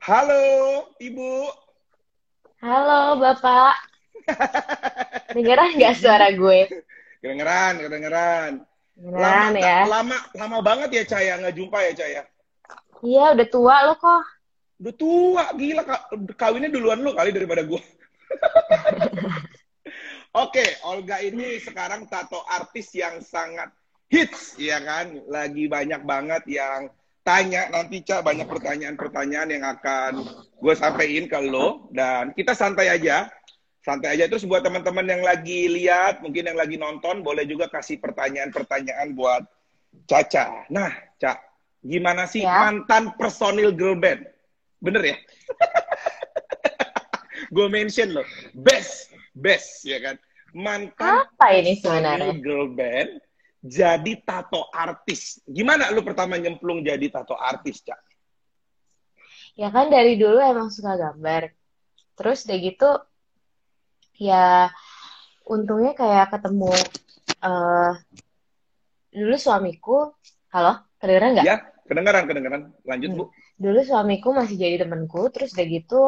Halo, Ibu. Halo, Bapak. Dengeran nggak suara gue? Kedengeran, kedengeran. Dengeran lama, ya. Lama, lama banget ya Caya nggak jumpa ya Caya. Iya, udah tua lo kok. Udah tua, gila ka- kawinnya duluan lu kali daripada gua. Oke, Olga ini sekarang tato artis yang sangat hits, ya kan? Lagi banyak banget yang tanya nanti Cak banyak pertanyaan-pertanyaan yang akan gue sampaikan ke lo dan kita santai aja. Santai aja terus buat teman-teman yang lagi lihat, mungkin yang lagi nonton boleh juga kasih pertanyaan-pertanyaan buat Caca. Nah, Cak, gimana sih Ya. mantan personil girl band? Bener ya? gue mention loh, best, best ya kan? Mantan Apa ini sebenarnya? girl band jadi tato artis. Gimana lu pertama nyemplung jadi tato artis, Cak? Ya kan dari dulu emang suka gambar. Terus udah gitu, ya untungnya kayak ketemu eh dulu suamiku. Halo, kedengeran nggak? Ya, kedengeran, kedengeran. Lanjut, Hmm. Bu. Dulu suamiku masih jadi temenku, terus udah gitu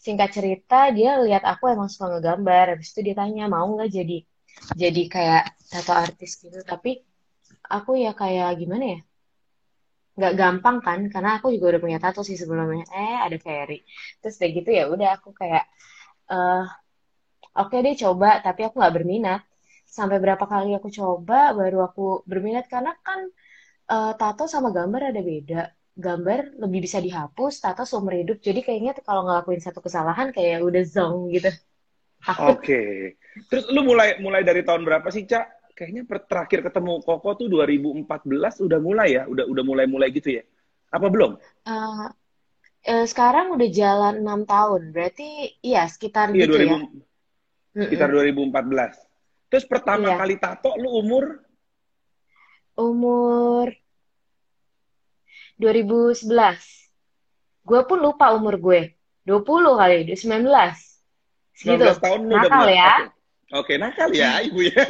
singkat cerita dia lihat aku emang suka ngegambar, habis itu dia tanya mau nggak jadi jadi kayak tato artis gitu, tapi aku ya kayak gimana ya, nggak gampang kan, karena aku juga udah punya tato sih sebelumnya, eh ada Ferry, terus udah gitu ya udah aku kayak eh oke deh coba, tapi aku nggak berminat, sampai berapa kali aku coba baru aku berminat. Karena kan eh, tato sama gambar ada beda. Gambar lebih bisa dihapus, tato seumur hidup. Jadi kayaknya kalau ngelakuin satu kesalahan kayak udah zong gitu. Oke. Terus lu mulai mulai dari tahun berapa sih, Cak? Kayaknya per- terakhir ketemu Koko tuh 2014 udah mulai ya, udah udah mulai-mulai gitu ya. Apa belum? Eh, eh, sekarang udah jalan enam tahun. Berarti iya sekitar Iya, gitu 2000 ya. sekitar Mm-mm. 2014. Terus pertama Iya. kali tato lu umur Umur 2011. Gue pun lupa umur gue. 20 kali, 19. 19 Segitu. tahun lu udah Nakal mulai. ya. Oke, Oke, nakal ya Ibu ya.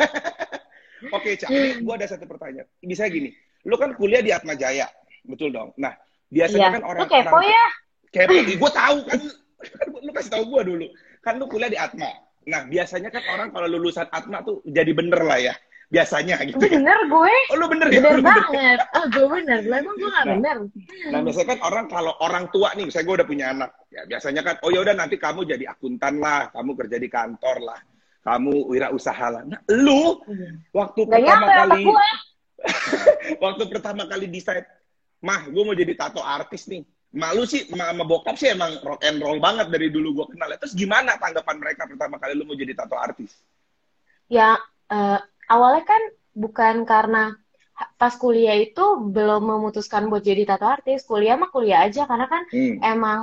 Oke, Cak, ini gua ada satu pertanyaan. Bisa gini, lu kan kuliah di Atma Jaya, betul dong? Nah, biasanya Iya. kan Lu orang kepo orang ya? kepo, gue tahu kan, kan lu kasih tahu gue dulu. Kan lu kuliah di Atma. Nah, biasanya kan orang kalau lulusan Atma tuh jadi bener lah ya. Biasanya gitu ya. Bener gue. Oh, lu bener ya? Bener Lu banget. Oh, gue bener. Lah emang gue gak Nah. bener. Nah, biasanya kan orang kalau orang tua nih, misalnya gue udah punya anak, ya biasanya kan, oh ya udah nanti kamu jadi akuntan lah, kamu kerja di kantor lah, kamu wirausaha lah. Nah, lu waktu Gak pertama nyampe otak kali, gue. waktu pertama kali decide, mah gue mau jadi tato artis nih. Malu sih, ma- sama bokap sih emang rock and roll banget dari dulu gue kenal. Terus gimana tanggapan mereka pertama kali lu mau jadi tato artis? Ya, eh, awalnya kan bukan karena pas kuliah itu belum memutuskan buat jadi tato artis. Kuliah mah kuliah aja karena kan Hmm. emang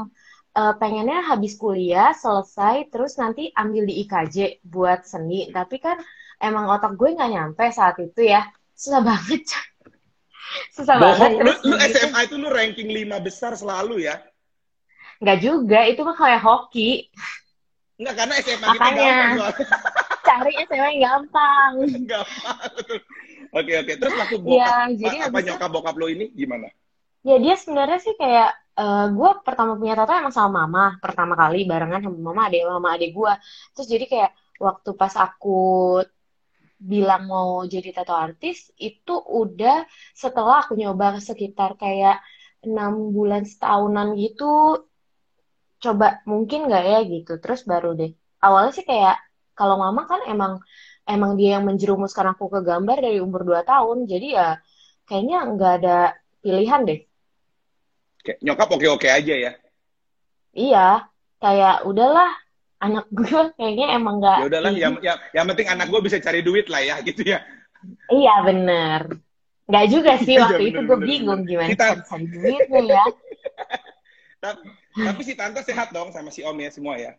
eh, pengennya habis kuliah selesai terus nanti ambil di IKJ buat seni. Tapi kan emang otak gue nggak nyampe saat itu ya. Susah banget. Susah banget. Bohong, lu, Terus lu begitu- SMA itu lu ranking 5 besar selalu ya? Nggak juga, itu mah kayak hoki. Enggak, karena SMA kita Makanya. gampang soalnya. Cari SMA yang gampang. Gampang. Oke, oke. Terus waktu bokap, jadi apa itu- nyokap bokap lo ini gimana? Ya dia sebenarnya sih kayak eh gue pertama punya tato emang sama mama pertama kali barengan sama mama adik mama adik gue terus jadi kayak waktu pas aku bilang mau jadi tato artis itu udah setelah aku nyoba sekitar kayak enam bulan setahunan gitu coba mungkin nggak ya gitu terus baru deh awalnya sih kayak kalau mama kan emang emang dia yang menjerumuskan aku ke gambar dari umur 2 tahun jadi ya kayaknya nggak ada pilihan deh Kayak nyokap oke-oke aja ya. Iya, kayak udahlah anak gue kayaknya emang nggak Ya udahlah, yang, yang, yang penting anak gue bisa cari duit lah ya, gitu ya. Iya bener. Nggak juga sih Iya, waktu bener, itu gue bener, bingung gimana Kita- cari duitnya ya. Tapi, tapi si tante sehat dong sama si om ya semua ya.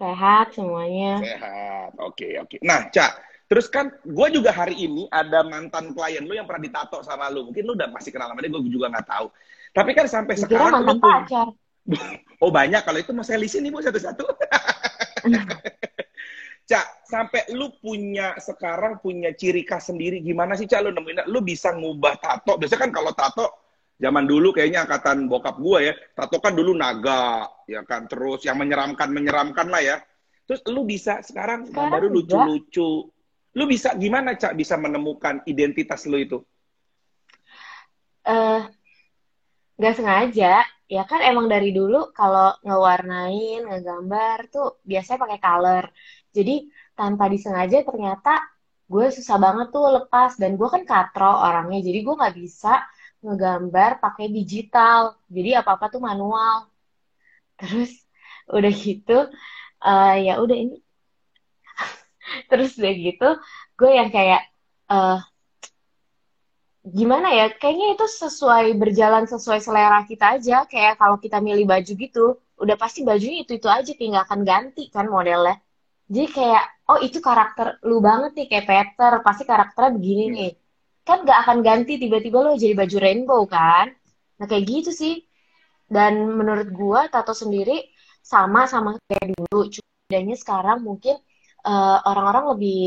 Sehat semuanya. Sehat. Oke, oke. Nah, Cak, terus kan gue juga hari ini ada mantan klien lu yang pernah ditato sama lu. Mungkin lu udah masih kenal sama dia, gue juga nggak tahu. Tapi kan sampai sekarang mantan lu pacar. Oh banyak, kalau itu mau saya lisin nih bu satu-satu. Cak, sampai lu punya sekarang punya ciri khas sendiri gimana sih Cak lu nemuin? Lu bisa ngubah tato. Biasanya kan kalau tato Zaman dulu kayaknya angkatan bokap gue ya, tato kan dulu naga, ya kan. Terus yang menyeramkan menyeramkan lah ya. Terus lu bisa sekarang, Sekarang baru lucu-lucu. Lu bisa gimana cak bisa menemukan identitas lu itu? eh nggak sengaja ya kan emang dari dulu kalau ngewarnain ngegambar tuh biasanya pakai color jadi tanpa disengaja ternyata gue susah banget tuh lepas dan gue kan katro orangnya jadi gue nggak bisa ngegambar pakai digital. Jadi apa apa tuh manual. Terus udah gitu eh, ya udah ini. Terus udah gitu gue yang kayak eh, gimana ya kayaknya itu sesuai berjalan sesuai selera kita aja. Kayak kalau kita milih baju gitu udah pasti bajunya itu itu aja kayak nggak akan ganti kan modelnya. Jadi kayak oh itu karakter lu banget nih kayak Peter. Pasti karakternya begini Hmm. nih kan nggak akan ganti tiba-tiba lo jadi baju rainbow kan? Nah kayak gitu sih. Dan menurut gua tato sendiri sama sama kayak dulu. Cuma sekarang mungkin eh, orang-orang lebih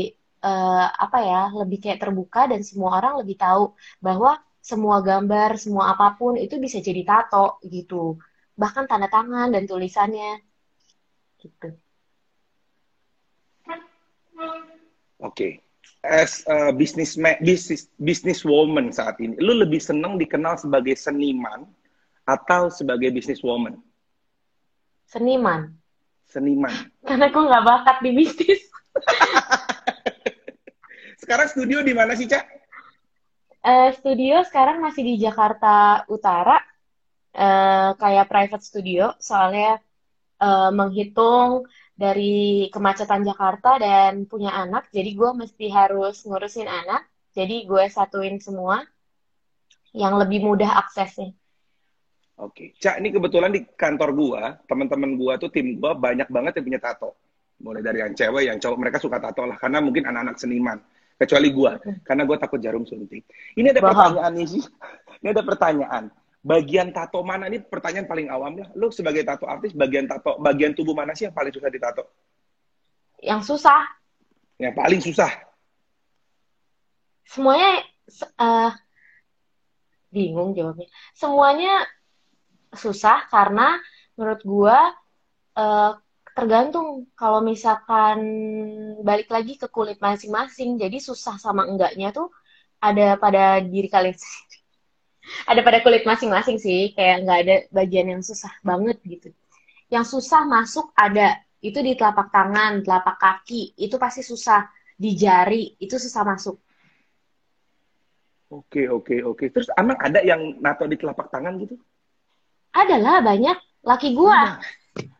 eh, apa ya lebih kayak terbuka dan semua orang lebih tahu bahwa semua gambar semua apa pun itu bisa jadi tato gitu. Bahkan tanda tangan dan tulisannya gitu. Oke. As a businessman, business, businesswoman saat ini, lu lebih seneng dikenal sebagai seniman atau sebagai businesswoman? seniman Seniman. karena gue nggak bakat di bisnis Sekarang studio di mana sih, Cak? Eh, studio sekarang masih di Jakarta Utara eh, kayak private studio soalnya eh, menghitung dari kemacetan Jakarta dan punya anak jadi gue mesti harus ngurusin anak jadi gue satuin semua yang lebih mudah aksesnya Oke. Cak, ini kebetulan di kantor gua, teman-teman gua tuh tim gua banyak banget yang punya tato. Mulai dari yang cewek, yang cowok, mereka suka tato lah. Karena mungkin anak-anak seniman. Kecuali gua, karena gua takut jarum suntik. Ini ada Bohong. pertanyaan nih sih. Ini ada pertanyaan. Bagian tato mana? Ini pertanyaan paling awam lah. Lu sebagai tato artis, bagian tato, bagian tubuh mana sih yang paling susah ditato? yang susah Yang paling susah. semuanya se- eh, bingung jawabnya semuanya susah karena menurut gua eh, tergantung kalau misalkan balik lagi ke kulit masing-masing jadi susah sama enggaknya tuh ada pada diri kalian ada pada kulit masing-masing sih kayak nggak ada bagian yang susah banget gitu yang susah masuk ada itu di telapak tangan telapak kaki itu pasti susah di jari itu susah masuk Oke, oke, oke. Terus emang ada yang nato di telapak tangan gitu? adalah banyak laki gua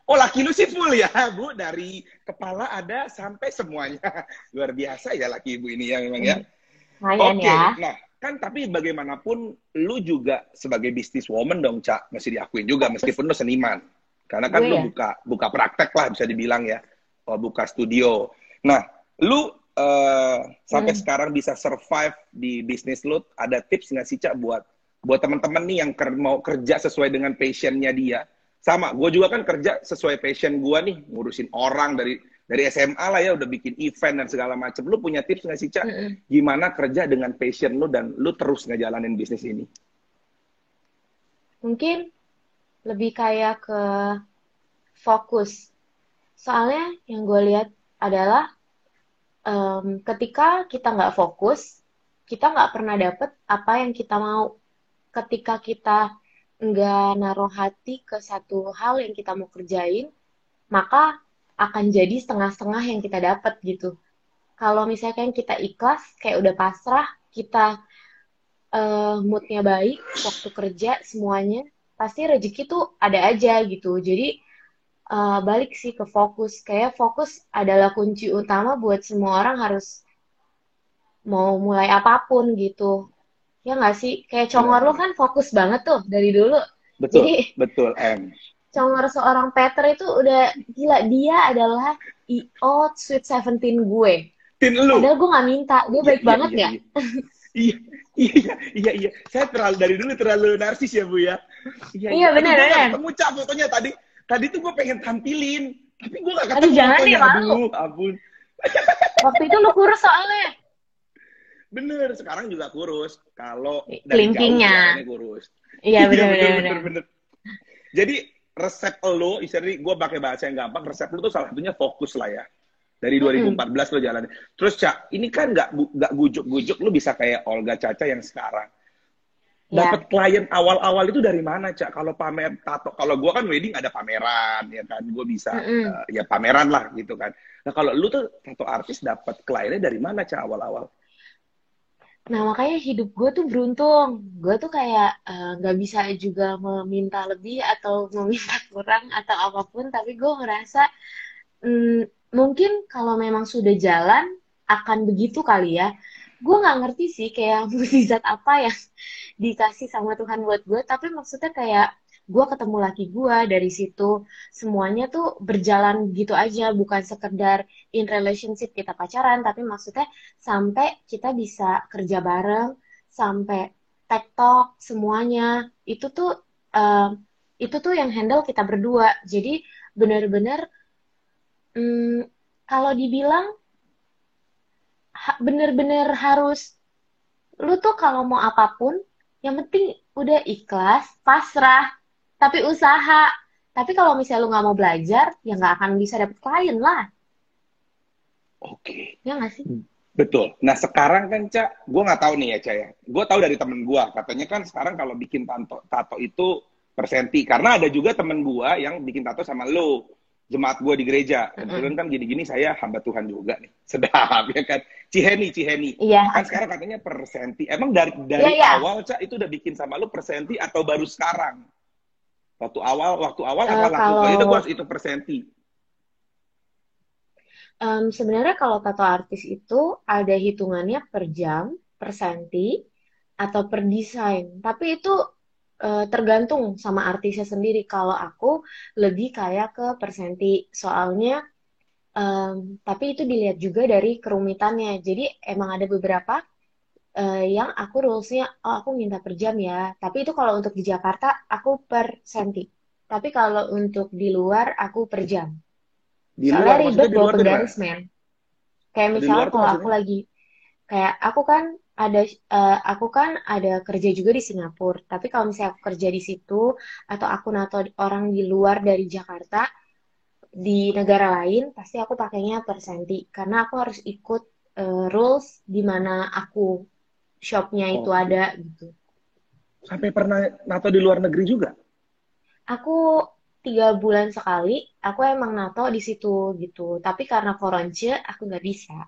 Oh, laki lu sih full ya, Bu. Dari kepala ada sampai semuanya. Luar biasa ya laki ibu ini ya memang ya. Oke, ya nah kan tapi bagaimanapun lu juga sebagai business woman dong, Cak. Mesti diakuin juga meskipun lu seniman. Karena kan Gue lu ya. buka buka praktek lah bisa dibilang ya. Oh, buka studio. Nah, lu eh, sampai Hmm. sekarang bisa survive di bisnis lu, ada tips nggak sih, Cak, buat buat teman-teman nih yang ker- mau kerja sesuai dengan passionnya dia? Sama, gue juga kan kerja sesuai passion gue nih, ngurusin orang dari dari SMA lah ya, udah bikin event dan segala macam. Lu punya tips nggak sih, Cak? Mm-mm. gimana kerja dengan passion lu dan lu terus ngejalanin bisnis ini? mungkin lebih kayak ke fokus soalnya yang gue lihat adalah em, ketika kita nggak fokus kita nggak pernah dapet apa yang kita mau ketika kita nggak naruh hati ke satu hal yang kita mau kerjain maka akan jadi setengah-setengah yang kita dapat gitu. Kalau misalkan kita ikhlas kayak udah pasrah kita eh, moodnya baik waktu kerja semuanya pasti rezeki tuh ada aja gitu. Jadi eh, balik sih ke fokus. Kayak fokus adalah kunci utama buat semua orang harus mau mulai apa pun gitu. Ya nggak sih? Kayak congor lu kan fokus banget tuh dari dulu. Betul, Jadi- betul, M. congor seorang Peter itu udah gila dia adalah IO Sweet Seventeen gue Tin lu. padahal gue nggak minta dia baik Iya, banget iya, ya Iya, iya, iya, iya. Saya terlalu dari dulu terlalu narsis ya, Bu ya. Iya, benar, gua nggak benar. Ketemu Cak fotonya tadi. Tadi tuh gue pengen tampilin, tapi gue gak ketemu Aduh, jangan fotonya. deh, malu. Aduh, ampun. waktu itu lu kurus soalnya Bener, sekarang juga kurus. Kalau dari jauh kurus. Iya, bener, bener, bener. Jadi resep lo, istri gue pakai bahasa yang gampang, resep lo tuh salah satunya fokus lah ya. Dari 2014 mm -hmm. lo jalan. Terus Cak, ini kan nggak nggak gujuk-gujuk lo bisa kayak Olga Caca yang sekarang. Ya. Dapat klien awal-awal itu dari mana, Cak? Kalau pamer tato, kalau gue kan wedding ada pameran, ya kan, gue bisa mm -hmm. uh, ya pameran lah gitu kan. Nah kalau lu tuh tato artis dapat kliennya dari mana, Cak awal-awal? Nah makanya hidup gue tuh beruntung. Gue tuh kayak eh, nggak uh, bisa juga meminta lebih atau meminta kurang atau apa pun. Tapi gue ngerasa mm, mungkin kalau memang sudah jalan akan begitu kali ya. Gue nggak ngerti sih kayak mukjizat apa yang dikasih sama Tuhan buat gue. Tapi maksudnya kayak gue ketemu laki gue dari situ semuanya tuh berjalan gitu aja bukan sekedar in relationship kita pacaran tapi maksudnya sampai kita bisa kerja bareng sampai tektok semuanya. Itu tuh uh, itu tuh yang handle kita berdua. Jadi benar-benar um, kalau dibilang ha, bener-bener harus lu tuh kalau mau apa pun yang penting udah ikhlas pasrah tapi usaha. Tapi kalau misalnya lu nggak mau belajar, ya nggak akan bisa dapet klien lah. Oke. Okay. Ya nggak sih? Betul. Nah sekarang kan Cak, gue nggak tahu nih ya Cak ya. Gue tahu dari temen gue, katanya kan sekarang kalau bikin tato, tato itu persenti. Karena ada juga temen gue yang bikin tato sama lo jemaat gue di gereja. Kebetulan kan gini-gini saya hamba Tuhan juga nih. Sedap ya kan. Ciheni, Ciheni. Iya. Kan sekarang katanya persenti. Emang dari dari iya, iya. awal Cak itu udah bikin sama lu persenti atau baru sekarang? Waktu awal, waktu awal uh, apa kalau... itu gua itu persenti? Um, sebenarnya kalau tato artis itu ada hitungannya per jam, per senti, atau per desain. Tapi itu uh, tergantung sama artisnya sendiri. Kalau aku lebih kayak ke persenti, soalnya um, tapi itu dilihat juga dari kerumitannya. Jadi emang ada beberapa uh, yang aku rulesnya oh aku minta per jam ya. Tapi itu kalau untuk di Jakarta aku per senti. Tapi kalau untuk di luar aku per jam. Di soalnya luar, ribet bawa penggaris men. Kayak misalnya kalau aku lagi kayak aku kan ada uh, aku kan ada kerja juga di Singapura. Tapi kalau misalnya aku kerja di situ atau aku nato orang di luar dari Jakarta di negara lain pasti aku pakainya per senti. Karena aku harus ikut uh, rules di mana aku shopnya itu oh. ada gitu. Sampai pernah nato di luar negeri juga? Aku tiga bulan sekali, aku emang nato di situ gitu. Tapi karena koronce, aku nggak bisa.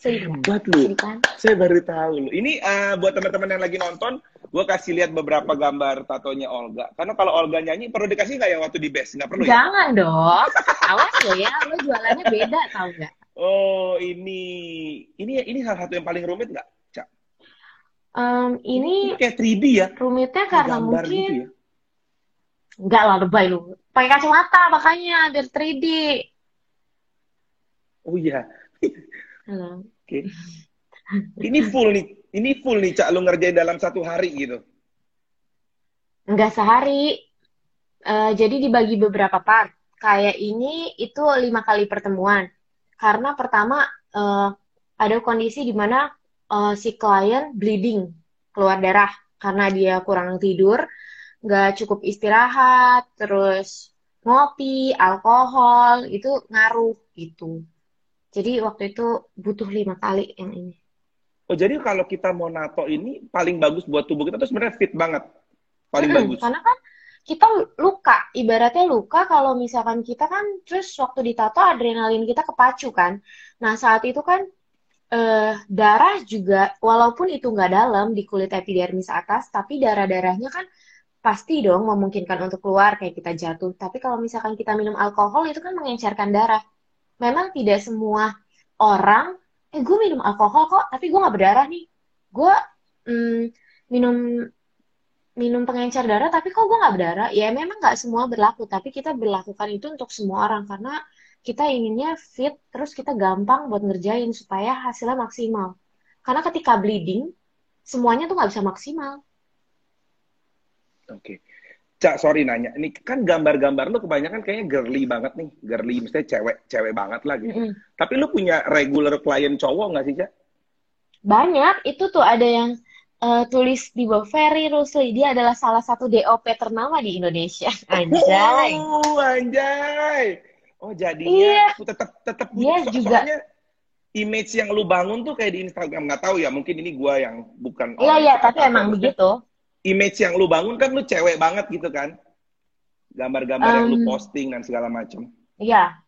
Hebat lu. Saya baru tahu lu. Ini uh, buat teman-teman yang lagi nonton, gue kasih lihat beberapa gambar tatonya Olga. Karena kalau Olga nyanyi, perlu dikasih nggak ya waktu di best? Nggak perlu ya? Jangan dong. Awas lo ya, lo jualannya beda tau nggak? Oh, ini ini ini salah satu yang paling rumit nggak? Um, ini, kayak 3D ya? Rumitnya karena mungkin gitu ya? Enggak lah, lebay lu. Pakai kacamata makanya biar 3D. Oh iya. Halo. Oke. Okay. Ini full nih. Ini full nih, Cak, lu ngerjain dalam satu hari gitu. Enggak sehari. Uh, jadi dibagi beberapa part. Kayak ini itu lima kali pertemuan. Karena pertama uh, ada kondisi di mana uh, si klien bleeding, keluar darah karena dia kurang tidur, nggak cukup istirahat, terus ngopi, alkohol, itu ngaruh gitu. Jadi waktu itu butuh lima kali yang ini. Oh jadi kalau kita mau nato ini paling bagus buat tubuh kita tuh sebenarnya fit banget, paling hmm, bagus. Karena kan kita luka, ibaratnya luka kalau misalkan kita kan terus waktu ditato adrenalin kita kepacu kan. Nah saat itu kan uh, darah juga walaupun itu nggak dalam di kulit epidermis atas tapi darah-darahnya kan pasti dong memungkinkan untuk keluar kayak kita jatuh. Tapi kalau misalkan kita minum alkohol itu kan mengencerkan darah. Memang tidak semua orang eh gue minum alkohol kok tapi gue nggak berdarah nih. Gue mm, minum minum pengencer darah tapi kok gue nggak berdarah? Ya memang nggak semua berlaku tapi kita berlakukan itu untuk semua orang. Karena kita inginnya fit terus kita gampang buat ngerjain supaya hasilnya maksimal karena ketika bleeding semuanya tuh nggak bisa maksimal oke okay. Cak, sorry nanya. Ini kan gambar-gambar lu kebanyakan kayaknya girly banget nih. Girly, mestinya cewek, cewek banget lah gitu. Mm -hmm. Tapi lu punya regular klien cowok nggak sih, Cak? banyak itu tuh ada yang uh, tulis di bawah Ferry Rusli dia adalah salah satu DOP ternama di Indonesia anjay oh anjay oh jadinya iya. tetap tetap dia so juga. soalnya image yang lu bangun tuh kayak di Instagram nggak tahu ya mungkin ini gua yang bukan iya iya tapi emang begitu. Image yang lu bangun kan lu cewek banget gitu kan. Gambar-gambar um, yang lu posting dan segala macam iya.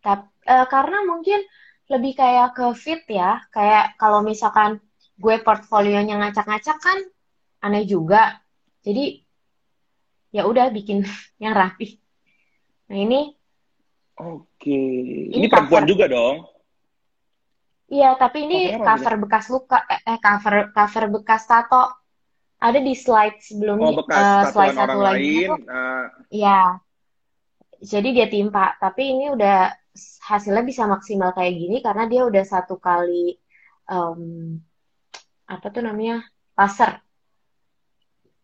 Tapi uh, karena mungkin lebih kayak ke fit ya kayak kalau misalkan gue portfolionya ngacak-ngacak kan aneh juga. Jadi ya udah bikin yang rapi nah ini oke ini, ini perempuan juga dong iya tapi ini oh, cover bekas luka eh, eh cover cover bekas tato ada di slide sebelumnya oh, bekas uh, slide satu orang lagi lain uh... ya jadi dia timpa tapi ini udah hasilnya bisa maksimal kayak gini karena dia udah satu kali um, apa tuh namanya laser.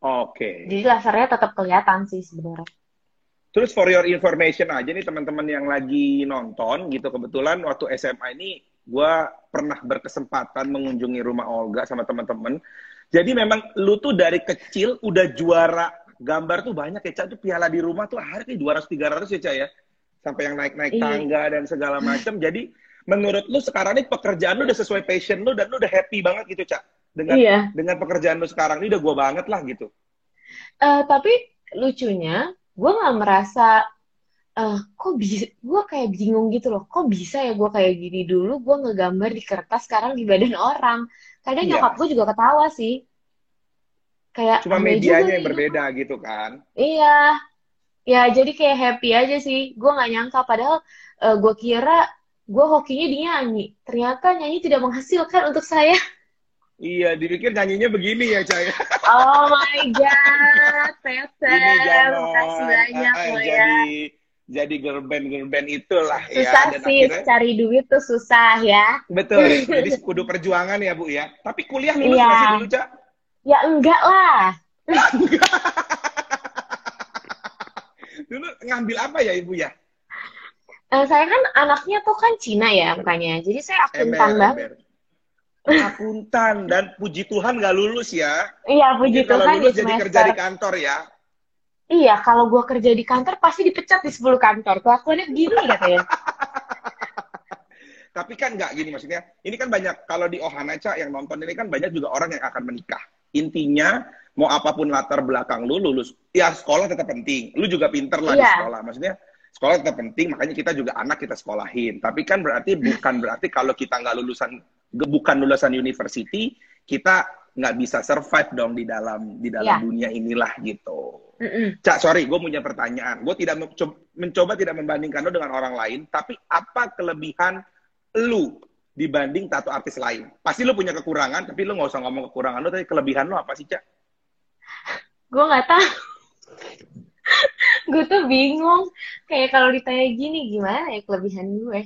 Oke. Okay. Jadi lasernya tetap kelihatan sih sebenarnya. Terus for your information aja nih teman-teman yang lagi nonton gitu kebetulan waktu SMA ini gue pernah berkesempatan mengunjungi rumah Olga sama teman-teman. Jadi memang lu tuh dari kecil udah juara gambar tuh banyak ya Cak tuh piala di rumah tuh hari dua 200 300 ya Cak ya. Sampai yang naik-naik iya. tangga dan segala macam. Jadi menurut lu sekarang ini pekerjaan lu udah sesuai passion lu dan lu udah happy banget gitu Cak dengan iya. dengan pekerjaan lu sekarang ini udah gue banget lah gitu. Uh, tapi lucunya gue nggak merasa uh, kok bisa gue kayak bingung gitu loh kok bisa ya gue kayak gini? Dulu gue ngegambar di kertas sekarang di badan orang. Kadang iya. nyokap gue juga ketawa sih. Kayak cuma medianya yang berbeda gitu kan? Iya. Ya jadi kayak happy aja sih. Gue nggak nyangka padahal uh, eh, gue kira gue hokinya di nyanyi. Ternyata nyanyi tidak menghasilkan untuk saya Iya, dipikir nyanyinya begini ya, Caya. Oh my God, Tete. Makasih banyak uh, uh, ya. Jadi, jadi girl band itulah susah ya. Susah sih, akhirnya... cari duit tuh susah ya. Betul, jadi kudu perjuangan ya, Bu ya. Tapi kuliah lulus iya. masih dulu, Cak? Ya enggak lah. dulu ngambil apa ya, Ibu ya? Uh, saya kan anaknya tuh kan Cina ya makanya. Jadi saya akuntan banget akuntan dan puji Tuhan gak lulus ya. Iya, puji Jadi Tuhan kalau lulus jadi kerja di kantor ya. Iya, kalau gue kerja di kantor pasti dipecat di 10 kantor. Kelakuannya gini katanya. Tapi kan nggak gini maksudnya. Ini kan banyak kalau di Ohana Ca yang nonton ini kan banyak juga orang yang akan menikah. Intinya mau apa pun latar belakang lu lulus, ya sekolah tetap penting. Lu juga pinter lah iya. di sekolah. Maksudnya sekolah tetap penting, makanya kita juga anak kita sekolahin. Tapi kan berarti bukan berarti kalau kita nggak lulusan bukan lulusan university, kita nggak bisa survive dong di dalam di dalam yeah. dunia inilah gitu. Mm -mm. Cak, sorry, gue punya pertanyaan. Gue tidak mencoba, mencoba tidak membandingkan lo dengan orang lain, tapi apa kelebihan lu dibanding tato artis lain? Pasti lo punya kekurangan, tapi lo nggak usah ngomong kekurangan lo, tapi kelebihan lo apa sih, Cak? Gue nggak tahu. gue tuh bingung. Kayak kalau ditanya gini, gimana ya kelebihan gue?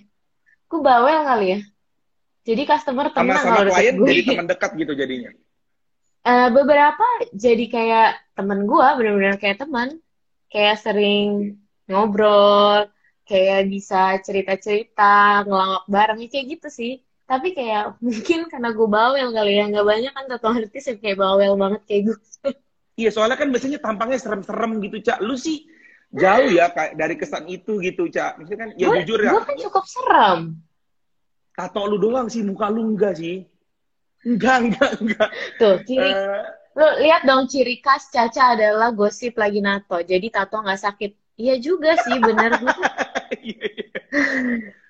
Gue bawel kali ya? Jadi customer tenang sama, sama klien gue. jadi teman dekat gitu jadinya. Uh, beberapa jadi kayak temen gue, benar-benar kayak teman, kayak sering ngobrol, kayak bisa cerita-cerita, ngelawak bareng, kayak gitu sih. Tapi kayak mungkin karena gue bawel kali ya, nggak banyak kan tato artis yang kayak bawel banget kayak gue. Iya, soalnya kan biasanya tampangnya serem-serem gitu, Cak. Lu sih jauh ya kayak dari kesan itu gitu, Cak. Maksudnya kan, ya gua, jujur ya. Gue kan cukup serem tato lu doang sih, muka lu enggak sih. Enggak, enggak, enggak. Tuh, ciri. Uh, lu lihat dong ciri khas Caca adalah gosip lagi nato. Jadi tato nggak sakit. Iya juga sih, bener. Iya, iya.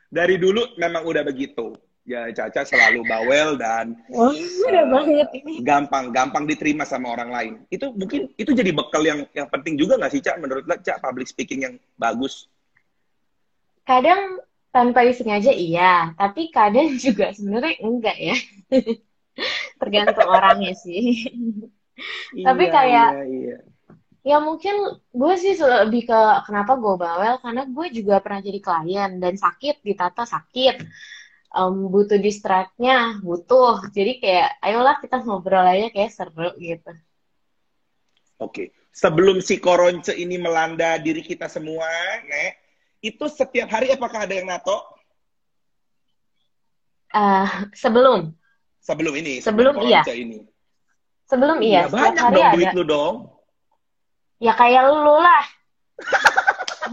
Dari dulu memang udah begitu. Ya Caca selalu bawel dan oh, uh, banget ini. gampang gampang diterima sama orang lain. Itu mungkin itu jadi bekal yang yang penting juga nggak sih Cak menurut Cak public speaking yang bagus? Kadang tanpa disengaja iya, tapi kadang juga sebenarnya enggak ya. Tergantung orangnya sih. iya, tapi kayak iya, iya. ya mungkin gue sih lebih ke kenapa gue bawel karena gue juga pernah jadi klien dan sakit ditata sakit um, butuh distractnya butuh jadi kayak ayolah kita ngobrol aja kayak seru gitu oke sebelum si koronce ini melanda diri kita semua nek itu setiap hari apakah ada yang nato? Uh, sebelum. Sebelum ini. Sebelum, sebelum iya. Ini. Sebelum iya. Ya, banyak dong ada. duit lu dong. Ya kayak lu lah.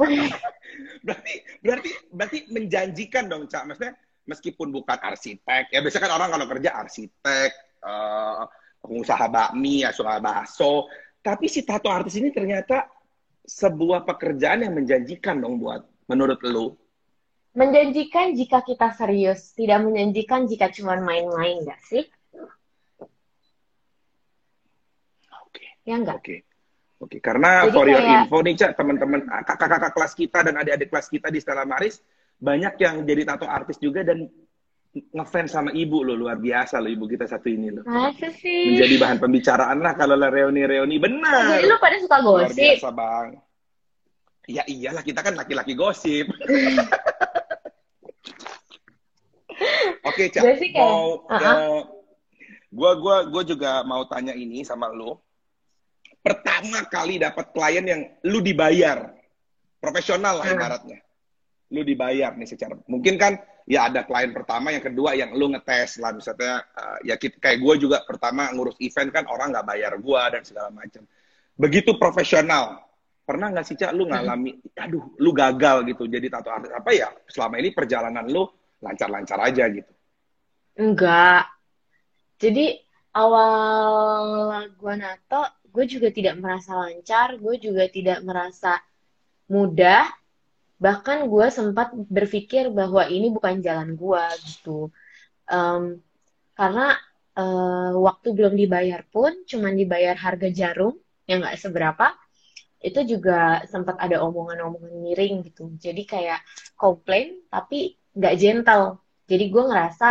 berarti berarti berarti menjanjikan dong cak maksudnya meskipun bukan arsitek ya biasanya kan orang kalau kerja arsitek uh, pengusaha bakmi ya suka bakso tapi si tato artis ini ternyata sebuah pekerjaan yang menjanjikan dong buat menurut lu menjanjikan jika kita serius tidak menjanjikan jika cuma main-main gak sih oke okay. ya enggak oke okay. Oke, karena Jadi for your kayak... info nih, Cak, teman-teman ah, kakak-kakak kelas kita dan adik-adik kelas kita di Stella Maris, banyak yang jadi tato artis juga dan ngefans sama ibu lo luar biasa lo ibu kita satu ini lo. Masa sih? Menjadi bahan pembicaraan lah kalau lah reuni-reuni benar. Jadi lo pada suka gosip? Luar biasa bang. Ya iyalah kita kan laki-laki gosip. Oke, Cak. Mau uh -huh. uh, gua gua gua juga mau tanya ini sama lo pertama kali dapat klien yang lu dibayar profesional lah hmm. ibaratnya lu dibayar nih secara mungkin kan ya ada klien pertama yang kedua yang lu ngetes lah misalnya uh, ya kita, kayak gue juga pertama ngurus event kan orang nggak bayar gue dan segala macam begitu profesional pernah nggak sih cak lu hmm. ngalami aduh lu gagal gitu jadi tato artis apa ya selama ini perjalanan lu lancar-lancar aja gitu enggak jadi awal gue nato gue juga tidak merasa lancar, gue juga tidak merasa mudah. Bahkan gue sempat berpikir bahwa ini bukan jalan gue gitu. Um, karena uh, waktu belum dibayar pun, cuman dibayar harga jarum yang gak seberapa, itu juga sempat ada omongan-omongan miring gitu. Jadi kayak komplain tapi gak gentle. Jadi gue ngerasa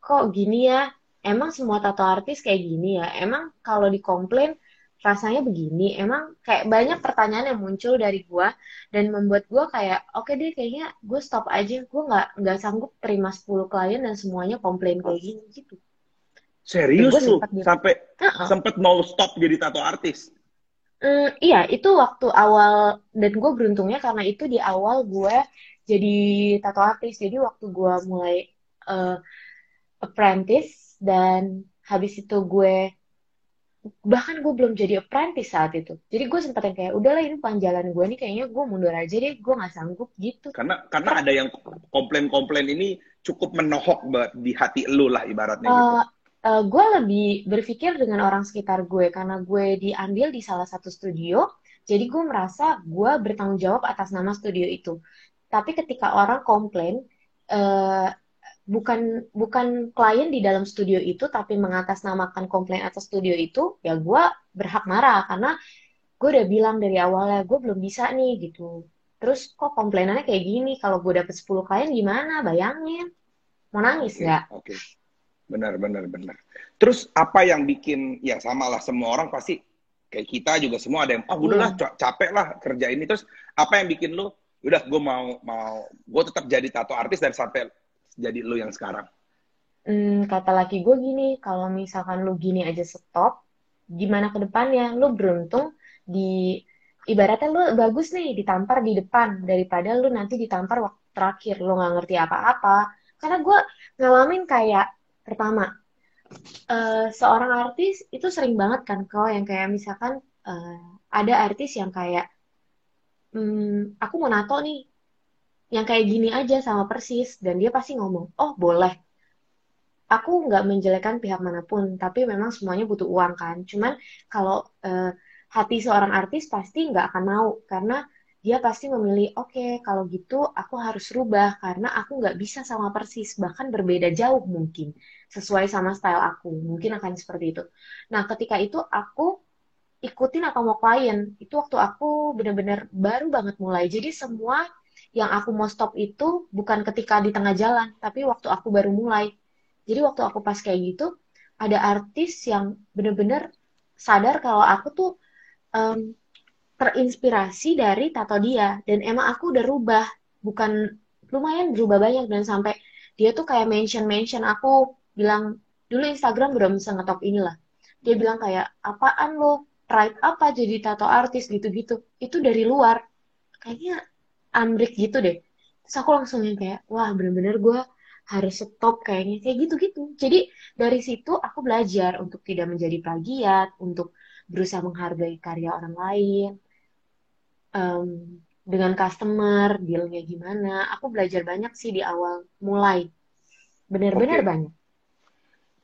kok gini ya, emang semua tato artis kayak gini ya? Emang kalau dikomplain rasanya begini? Emang kayak banyak pertanyaan yang muncul dari gue dan membuat gue kayak oke okay deh kayaknya gue stop aja. Gue nggak nggak sanggup terima 10 klien dan semuanya komplain kayak gini gitu. Serius lu? sampai uh -uh. sempet mau stop jadi tato artis mm, iya itu waktu awal dan gue beruntungnya karena itu di awal gue jadi tato artis. Jadi waktu gue mulai uh, apprentice dan habis itu gue bahkan gue belum jadi apprentice saat itu. Jadi gue sempat yang kayak udahlah ini panjalan gue nih kayaknya gue mundur aja deh gue nggak sanggup gitu. Karena karena ada yang komplain-komplain ini cukup menohok di hati lu lah ibaratnya uh, gitu uh, gue lebih berpikir dengan orang sekitar gue karena gue diambil di salah satu studio jadi gue merasa gue bertanggung jawab atas nama studio itu. Tapi ketika orang komplain uh, bukan bukan klien di dalam studio itu tapi mengatasnamakan komplain atas studio itu ya gue berhak marah karena gue udah bilang dari awalnya gue belum bisa nih gitu. Terus kok komplainannya kayak gini? Kalau gue dapet 10 klien gimana? Bayangin. Mau nangis nggak? okay. Benar benar benar terus apa yang bikin ya sama lah semua orang pasti kayak kita juga semua ada yang ah oh, udahlah yeah. capek lah kerja ini terus apa yang bikin lu udah gue mau mau gue tetap jadi tato artis dan sampai jadi lu yang sekarang? Hmm, kata laki gue gini, kalau misalkan lu gini aja stop, gimana ke depannya? Lu beruntung di ibaratnya lu bagus nih ditampar di depan daripada lu nanti ditampar waktu terakhir lu nggak ngerti apa-apa. Karena gue ngalamin kayak pertama uh, seorang artis itu sering banget kan kau yang kayak misalkan uh, ada artis yang kayak hmm, aku mau nato nih yang kayak gini aja sama persis dan dia pasti ngomong oh boleh. Aku nggak menjelekan pihak mana pun tapi memang semuanya butuh uang kan. Cuman kalau uh, hati seorang artis pasti nggak akan mau karena dia pasti memilih oke okay, kalau gitu aku harus rubah karena aku nggak bisa sama persis bahkan berbeda jauh mungkin sesuai sama style aku. Mungkin akan seperti itu. Nah ketika itu aku ikutin atau mau klien itu waktu aku benar-benar baru banget mulai. Jadi semua yang aku mau stop itu bukan ketika di tengah jalan, tapi waktu aku baru mulai. Jadi waktu aku pas kayak gitu, ada artis yang bener-bener sadar kalau aku tuh um, terinspirasi dari tato dia. Dan emang aku udah rubah, bukan lumayan berubah banyak. Dan sampai dia tuh kayak mention mention aku bilang dulu Instagram belum bisa ngetop inilah. Dia bilang kayak apaan lo, right apa jadi tato artis gitu-gitu. Itu dari luar. Kayaknya ambruk gitu deh terus aku langsung yang kayak wah bener-bener gue harus stop kayaknya kayak gitu-gitu. Jadi dari situ aku belajar untuk tidak menjadi plagiat, untuk berusaha menghargai karya orang lain. Um, dengan customer, dealnya gimana. Aku belajar banyak sih di awal mulai. Benar-benar okay. banyak.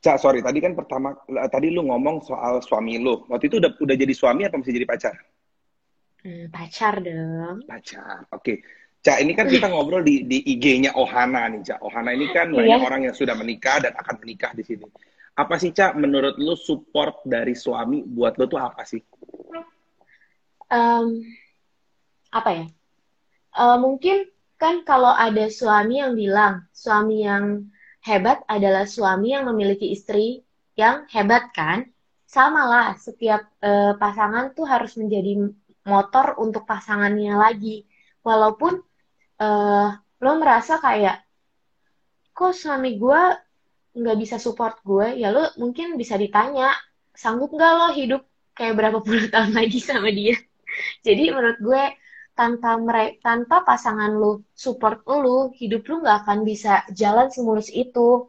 Cak, sorry, tadi kan pertama, tadi lu ngomong soal suami lu. Waktu itu udah, udah jadi suami apa masih jadi pacar? Hmm, pacar dong. Pacar, oke. Okay. Cak, ini kan kita ngobrol di, di IG-nya Ohana nih, Cak. Ohana ini kan banyak yeah. orang yang sudah menikah dan akan menikah di sini. Apa sih, Cak, menurut lu support dari suami buat lu tuh apa sih? Um, apa ya? Uh, mungkin kan kalau ada suami yang bilang, suami yang hebat adalah suami yang memiliki istri yang hebat kan? Sama lah, setiap uh, pasangan tuh harus menjadi motor untuk pasangannya lagi. Walaupun uh, lo merasa kayak kok suami gue nggak bisa support gue ya lo mungkin bisa ditanya sanggup nggak lo hidup kayak berapa puluh tahun lagi sama dia jadi menurut gue tanpa mereka tanpa pasangan lo support lo hidup lo nggak akan bisa jalan semulus itu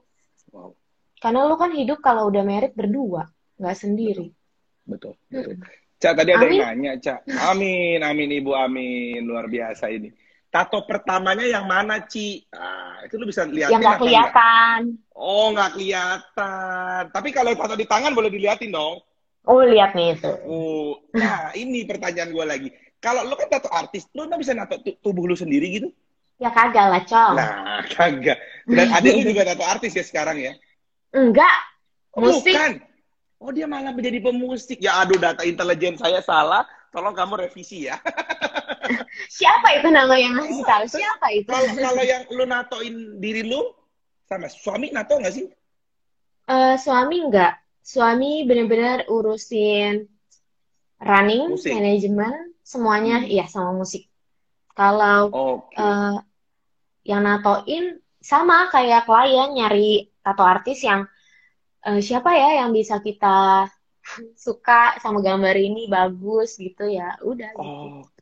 wow. karena lo kan hidup kalau udah merit berdua nggak sendiri betul betul, betul. Cak tadi ada amin. yang nanya Cak amin amin ibu amin luar biasa ini tato pertamanya yang mana, Ci? Ah, itu lu bisa lihat. Yang nggak kelihatan. Enggak? Oh, nggak kelihatan. Tapi kalau tato di tangan boleh dilihatin dong. Oh, lihat nih itu. Oh, nah ini pertanyaan gue lagi. Kalau lu kan tato artis, lu nggak bisa nato tubuh lu sendiri gitu? Ya kagak lah, Cong. Nah, kagak. Dan ada lu juga tato artis ya sekarang ya? Enggak. Musik. Bukan. Oh, dia malah menjadi pemusik. Ya aduh, data intelijen saya salah. Tolong kamu revisi ya. Siapa itu nama yang ngasih tahu? Siapa itu? Kalau kalau yang lu natoin diri lu sama suami nato nggak sih? Uh, suami enggak. Suami benar-benar urusin running, manajemen, semuanya hmm. ya sama musik. Kalau okay. uh, eh, yang natoin sama kayak klien nyari tato artis yang uh, siapa ya yang bisa kita suka sama gambar ini bagus gitu ya udah oh. gitu.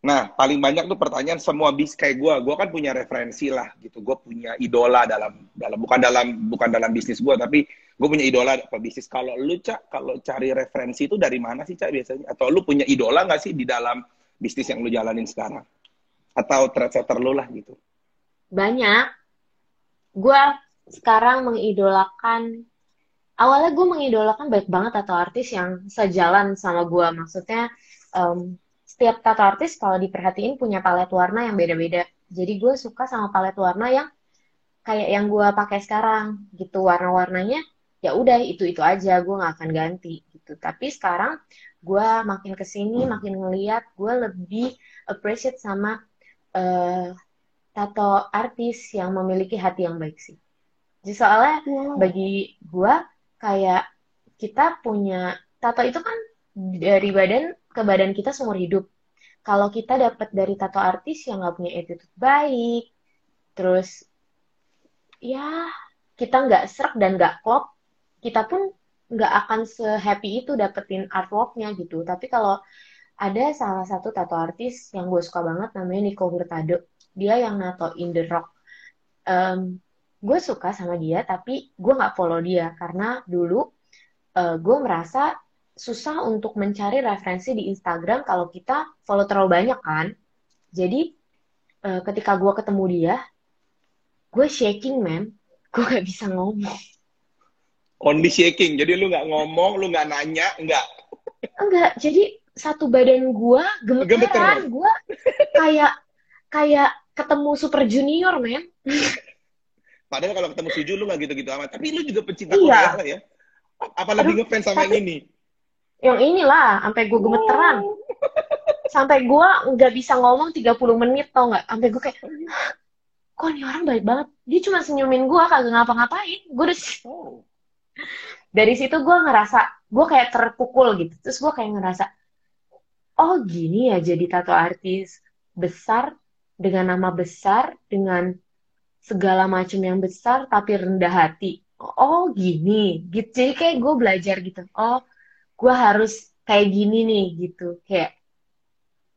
Nah, paling banyak tuh pertanyaan semua bis kayak gue. Gue kan punya referensi lah gitu. Gue punya idola dalam dalam bukan dalam bukan dalam bisnis gue, tapi gue punya idola apa bisnis. Kalau lu cak, kalau cari referensi itu dari mana sih cak biasanya? Atau lu punya idola nggak sih di dalam bisnis yang lu jalanin sekarang? Atau trendsetter lu lah gitu? Banyak. Gue sekarang mengidolakan. Awalnya gue mengidolakan baik banget atau artis yang sejalan sama gue. Maksudnya um, setiap tato artis kalau diperhatiin punya palet warna yang beda-beda. Jadi gue suka sama palet warna yang kayak yang gue pakai sekarang gitu warna-warnanya ya udah itu itu aja gue nggak akan ganti gitu. Tapi sekarang gue makin ke sini makin ngeliat gue lebih appreciate sama uh, tato artis yang memiliki hati yang baik sih. Jadi soalnya wow. bagi gue kayak kita punya tato itu kan dari badan ke badan kita seumur hidup. Kalau kita dapat dari tato artis yang nggak punya attitude baik, terus ya kita nggak serak dan nggak klop, kita pun nggak akan sehappy itu dapetin artworknya gitu. Tapi kalau ada salah satu tato artis yang gue suka banget namanya Nico Hurtado. Dia yang nato in the rock. Um, gue suka sama dia tapi gue nggak follow dia karena dulu uh, gue merasa susah untuk mencari referensi di Instagram kalau kita follow terlalu banyak kan. Jadi uh, ketika gue ketemu dia, gue shaking man, gue gak bisa ngomong. Only shaking, jadi lu gak ngomong, lu gak nanya, enggak? Enggak, jadi satu badan gue gemeteran, gue kayak kayak ketemu super junior men. Padahal kalau ketemu Suju lu gak gitu-gitu amat, tapi lu juga pecinta iya. Korea ya. Apa lebih ngefans sama tapi, yang ini? Yang inilah sampai gue gemeteran. Oh. sampai gue nggak bisa ngomong 30 menit tau nggak? Sampai gue kayak kok ini orang baik banget? Dia cuma senyumin gue kagak ngapa-ngapain. Gue udah oh. dari situ gue ngerasa gue kayak terpukul gitu. Terus gue kayak ngerasa oh gini ya jadi tato artis besar dengan nama besar dengan segala macam yang besar tapi rendah hati. Oh gini. Gitu. Jadi kayak gue belajar gitu. Oh gue harus kayak gini nih gitu kayak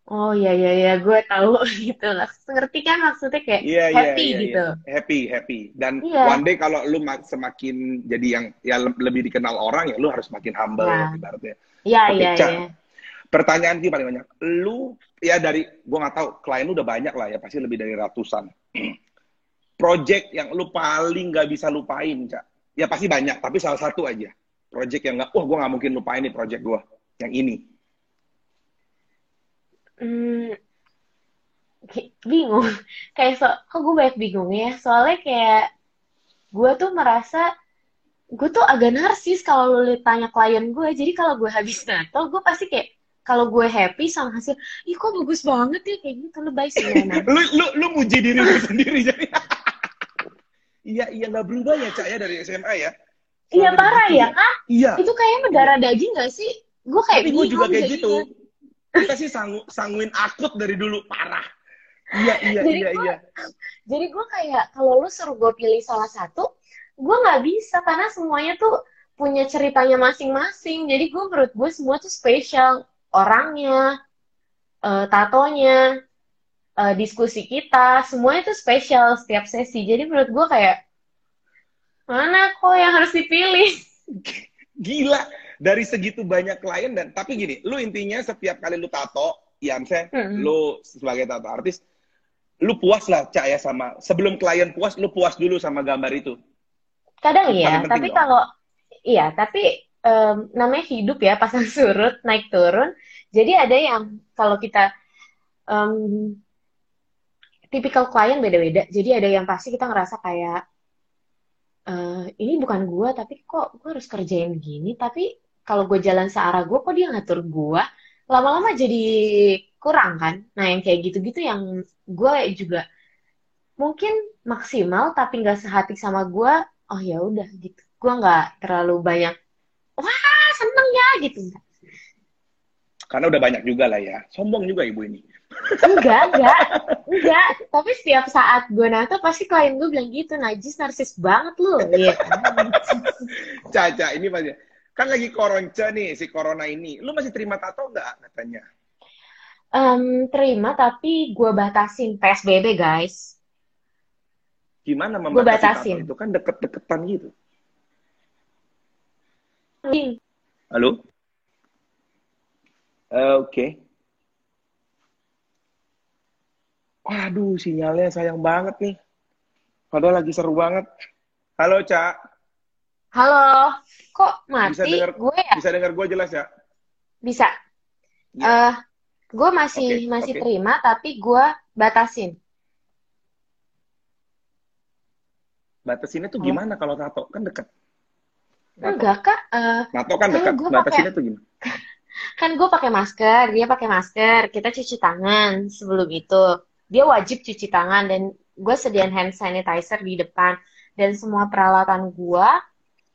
Oh iya iya iya, gue tahu gitu lah. Ngerti kan maksudnya kayak Iya, iya, happy iya, iya. gitu. Happy, happy. Dan Iya. one day kalau lu mak- semakin jadi yang ya le- lebih dikenal orang ya lu harus makin humble Nah. ibaratnya. Iya iya Ca. iya. Pertanyaan sih paling banyak. Lu ya dari gua nggak tahu klien lu udah banyak lah ya pasti lebih dari ratusan. Project yang lu paling nggak bisa lupain, Cak. Ya pasti banyak, tapi salah satu aja. Project yang nggak, wah gua nggak mungkin lupain nih project gua yang ini. Hmm, bingung. Kayak so, kok gue banyak bingung ya. Soalnya kayak gue tuh merasa gue tuh agak narsis kalau lu tanya klien gue. Jadi kalau gue habis nato, gue pasti kayak kalau gue happy sama hasil, ih kok bagus banget ya kayak gitu lebay sih memang. lu lu lu muji diri lu sendiri jadi. Iya iya nggak berubah ya Cak ya dari SMA ya. Iya parah begitu ya kan? Iya. Itu kayaknya mendarah daging gak sih? Gue kayak Tapi gue juga kayak gitu. Kita sih sangu, sanguin akut dari dulu parah. Iya iya Jadi iya gua- iya. Jadi gue kayak kalau lu suruh gue pilih salah satu, gue nggak bisa karena semuanya tuh punya ceritanya masing-masing. Jadi gue menurut gue semua tuh spesial. Orangnya, eh, tatonya, eh, diskusi kita, semuanya tuh spesial setiap sesi. Jadi menurut gue kayak mana kok yang harus dipilih? Gila dari segitu banyak klien dan tapi gini, lu intinya setiap kali lu tato, ya misalnya Mm-mm. lu sebagai tato artis, lu puas lah Cak ya sama sebelum klien puas, lu puas dulu sama gambar itu. Kadang iya, tapi dong. kalau iya, tapi em, namanya hidup ya pasang surut naik turun. Jadi ada yang kalau kita em, tipikal klien beda-beda. Jadi ada yang pasti kita ngerasa kayak eh, ini bukan gua tapi kok gue harus kerjain gini. Tapi kalau gue jalan searah gue, kok dia ngatur gua. Lama-lama jadi kurang kan. Nah yang kayak gitu-gitu yang gue juga mungkin maksimal tapi nggak sehati sama gua. Oh ya udah gitu. Gua nggak terlalu banyak. Wah seneng ya gitu. Karena udah banyak juga lah ya. Sombong juga ibu ini. Enggak, enggak, enggak. Tapi setiap saat gue nato pasti klien gue bilang gitu, najis narsis banget lu. Iya. Caca ini pasti. Kan lagi koronce nih si corona ini. Lu masih terima tato nggak katanya? Em, terima tapi gue batasin PSBB guys. Gimana Gua membatasi batasin. tato itu kan deket-deketan gitu. Halo? Eh, Oke. Waduh, sinyalnya sayang banget nih. Padahal lagi seru banget. Halo, Cak. Halo, kok Bisa mati dengar gue ya? bisa dengar gue jelas ya? Bisa. Ya. Eh, gue masih Oke, masih oke. terima tapi gue batasin. Batasinnya tuh Oh. gimana kalau tato? Kan deket. Tato, Enggak kak, Eh, tato kan Kan dekat. gua Batasinnya tuh gimana? kan gue pakai masker, dia pakai masker, kita cuci tangan sebelum itu. Dia wajib cuci tangan dan gue sediain hand sanitizer di depan dan semua peralatan gue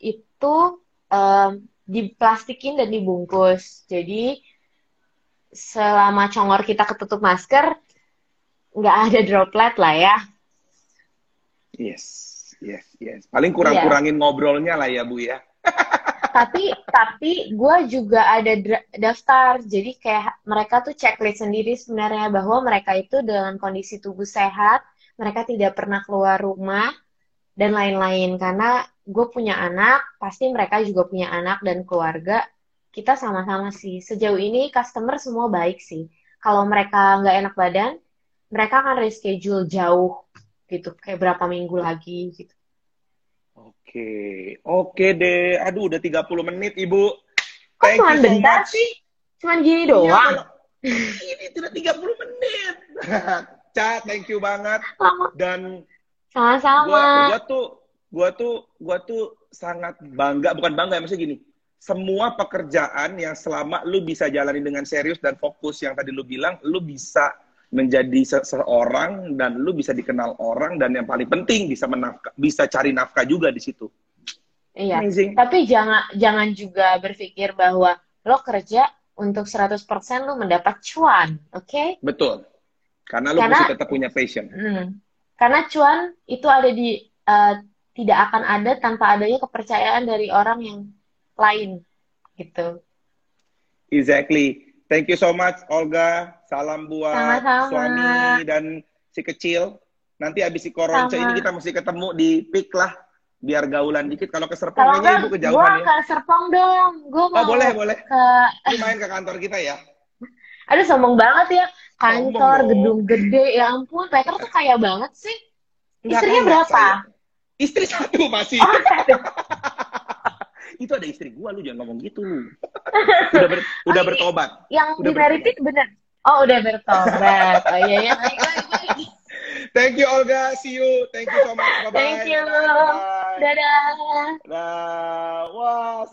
itu em, diplastikin dan dibungkus. Jadi selama congor kita ketutup masker, nggak ada droplet lah ya. Yes, yes, yes. Paling kurang-kurangin ngobrolnya lah ya, Bu ya. Tapi tapi gue juga ada daftar. Jadi kayak mereka tuh checklist sendiri sebenarnya bahwa mereka itu dalam kondisi tubuh sehat mereka tidak pernah keluar rumah dan lain-lain. Karena gue punya anak pasti mereka juga punya anak dan keluarga. Kita sama-sama sih. Sejauh ini customer semua baik sih. Kalau mereka nggak enak badan mereka akan reschedule jauh gitu. Kayak berapa minggu lagi gitu Oke, oke deh. Aduh, udah 30 menit, Ibu. kok Thank cuma you so bentar much. sih cuman gini Iya, doang Ini sudah 30 menit. Ca, thank you banget. Dan Sama-sama. gua, gua tuh, gua tuh, gua tuh sangat bangga, bukan bangga, maksudnya gini. Semua pekerjaan yang selama lu bisa jalani dengan serius dan fokus yang tadi lu bilang, lu bisa menjadi seseorang dan lu bisa dikenal orang dan yang paling penting bisa menafkah, bisa cari nafkah juga di situ. Iya. Amazing. Tapi jangan jangan juga berpikir bahwa lo kerja untuk 100% lo mendapat cuan, oke? Betul. Karena lu Karena- mesti tetap punya passion. Hmm. Karena cuan itu ada di eh, tidak akan ada tanpa adanya kepercayaan dari orang yang lain gitu. Exactly. Thank you so much Olga. Salam buat Sama-sama. suami dan si kecil. Nanti abis si koronce Sama. ini kita mesti ketemu di pik lah. Biar gaulan dikit. Kalau ke Serpong enggak, ibu kejauhan ya. ke Serpong dong. Gue Oh mau boleh boleh. ke... Lu main ke kantor kita ya. Aduh, sombong banget ya. Sombong Kantor, dong. gedung gede. Ya ampun, Peter tuh kaya banget sih. Istrinya berapa? saya. Istri satu masih. Oh. Itu ada istri gua lu jangan ngomong gitu lu. Udah ber- udah bertobat. Yang Udah di Meritit bener? Oh, udah bertobat. Oh iya, ya. Baik, baik, baik. Thank you Olga. See you. Thank you so much. Bye bye. Thank you. Bye. Dadah. Nah, wah